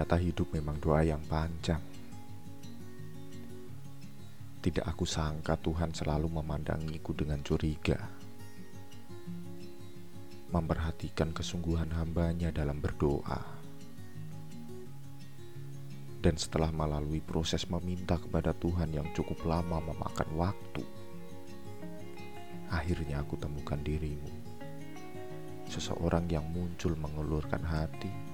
Ternyata hidup memang doa yang panjang. Tidak aku sangka Tuhan selalu memandangiku dengan curiga. Memperhatikan kesungguhan hambanya dalam berdoa. Dan setelah melalui proses meminta kepada Tuhan yang cukup lama memakan waktu, akhirnya aku temukan dirimu. Seseorang yang muncul mengulurkan hati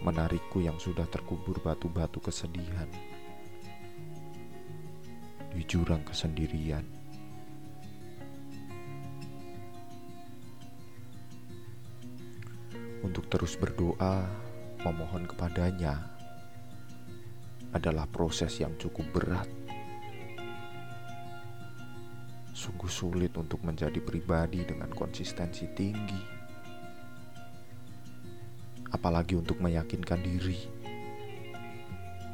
menarikku yang sudah terkubur batu-batu kesedihan di jurang kesendirian. Untuk terus berdoa, memohon kepadanya adalah proses yang cukup berat. Sungguh sulit untuk menjadi pribadi dengan konsistensi tinggi apalagi untuk meyakinkan diri.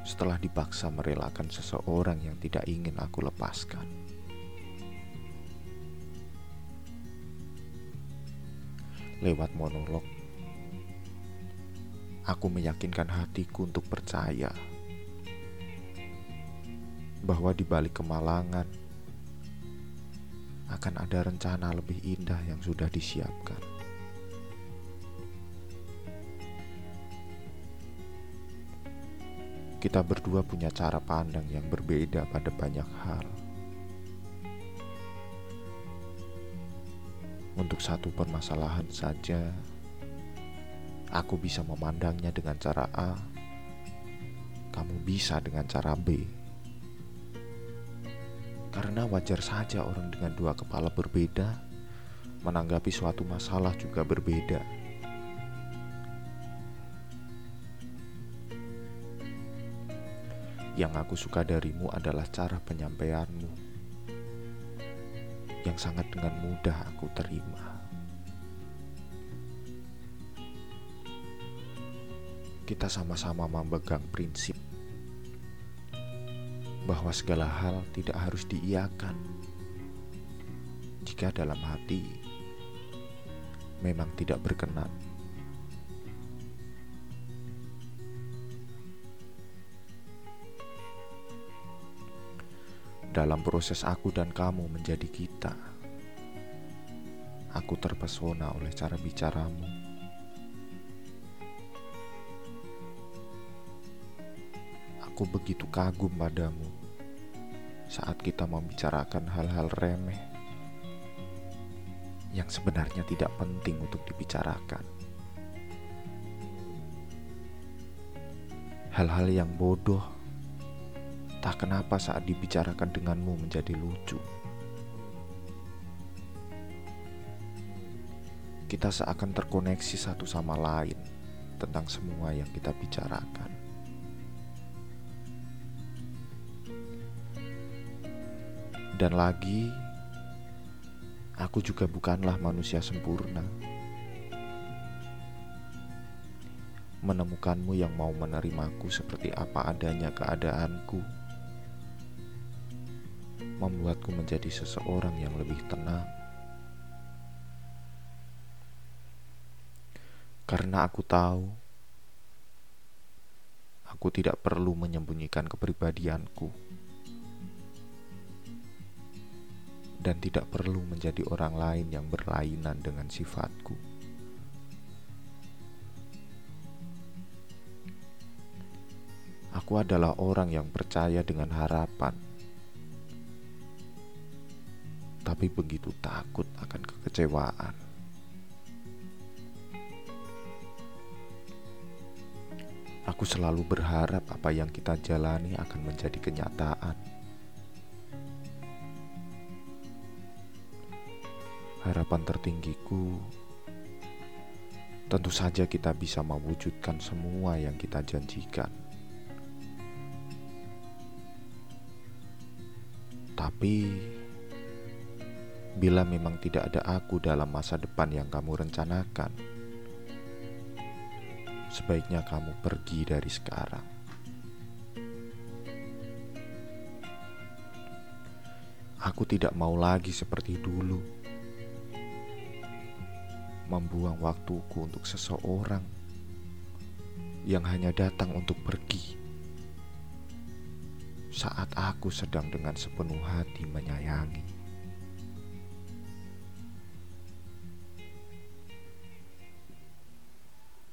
Setelah dipaksa merelakan seseorang yang tidak ingin aku lepaskan, lewat monolog, aku meyakinkan hatiku untuk percaya bahwa di balik kemalangan akan ada rencana lebih indah yang sudah disiapkan. Kita berdua punya cara pandang yang berbeda pada banyak hal. Untuk satu permasalahan saja, aku bisa memandangnya dengan cara A, kamu bisa dengan cara B. Karena wajar saja orang dengan dua kepala berbeda menanggapi suatu masalah juga berbeda. Yang aku suka darimu adalah cara penyampaianmu yang sangat dengan mudah aku terima. Kita sama-sama memegang prinsip bahwa segala hal tidak harus diiakan jika dalam hati memang tidak berkenan. Dalam proses aku dan kamu menjadi kita, aku terpesona oleh cara bicaramu. Aku begitu kagum padamu saat kita membicarakan hal-hal remeh yang sebenarnya tidak penting untuk dibicarakan. Hal-hal yang bodoh Entah kenapa saat dibicarakan denganmu menjadi lucu. Kita seakan terkoneksi satu sama lain tentang semua yang kita bicarakan. Dan lagi, aku juga bukanlah manusia sempurna. Menemukanmu yang mau menerimaku seperti apa adanya keadaanku membuatku menjadi seseorang yang lebih tenang. Karena aku tahu aku tidak perlu menyembunyikan kepribadianku dan tidak perlu menjadi orang lain yang berlainan dengan sifatku. Aku adalah orang yang percaya dengan harapan tapi begitu takut akan kekecewaan. Aku selalu berharap apa yang kita jalani akan menjadi kenyataan. Harapan tertinggiku tentu saja kita bisa mewujudkan semua yang kita janjikan. Tapi bila memang tidak ada aku dalam masa depan yang kamu rencanakan. Sebaiknya kamu pergi dari sekarang. Aku tidak mau lagi seperti dulu, membuang waktuku untuk seseorang yang hanya datang untuk pergi saat aku sedang dengan sepenuh hati menyayangi.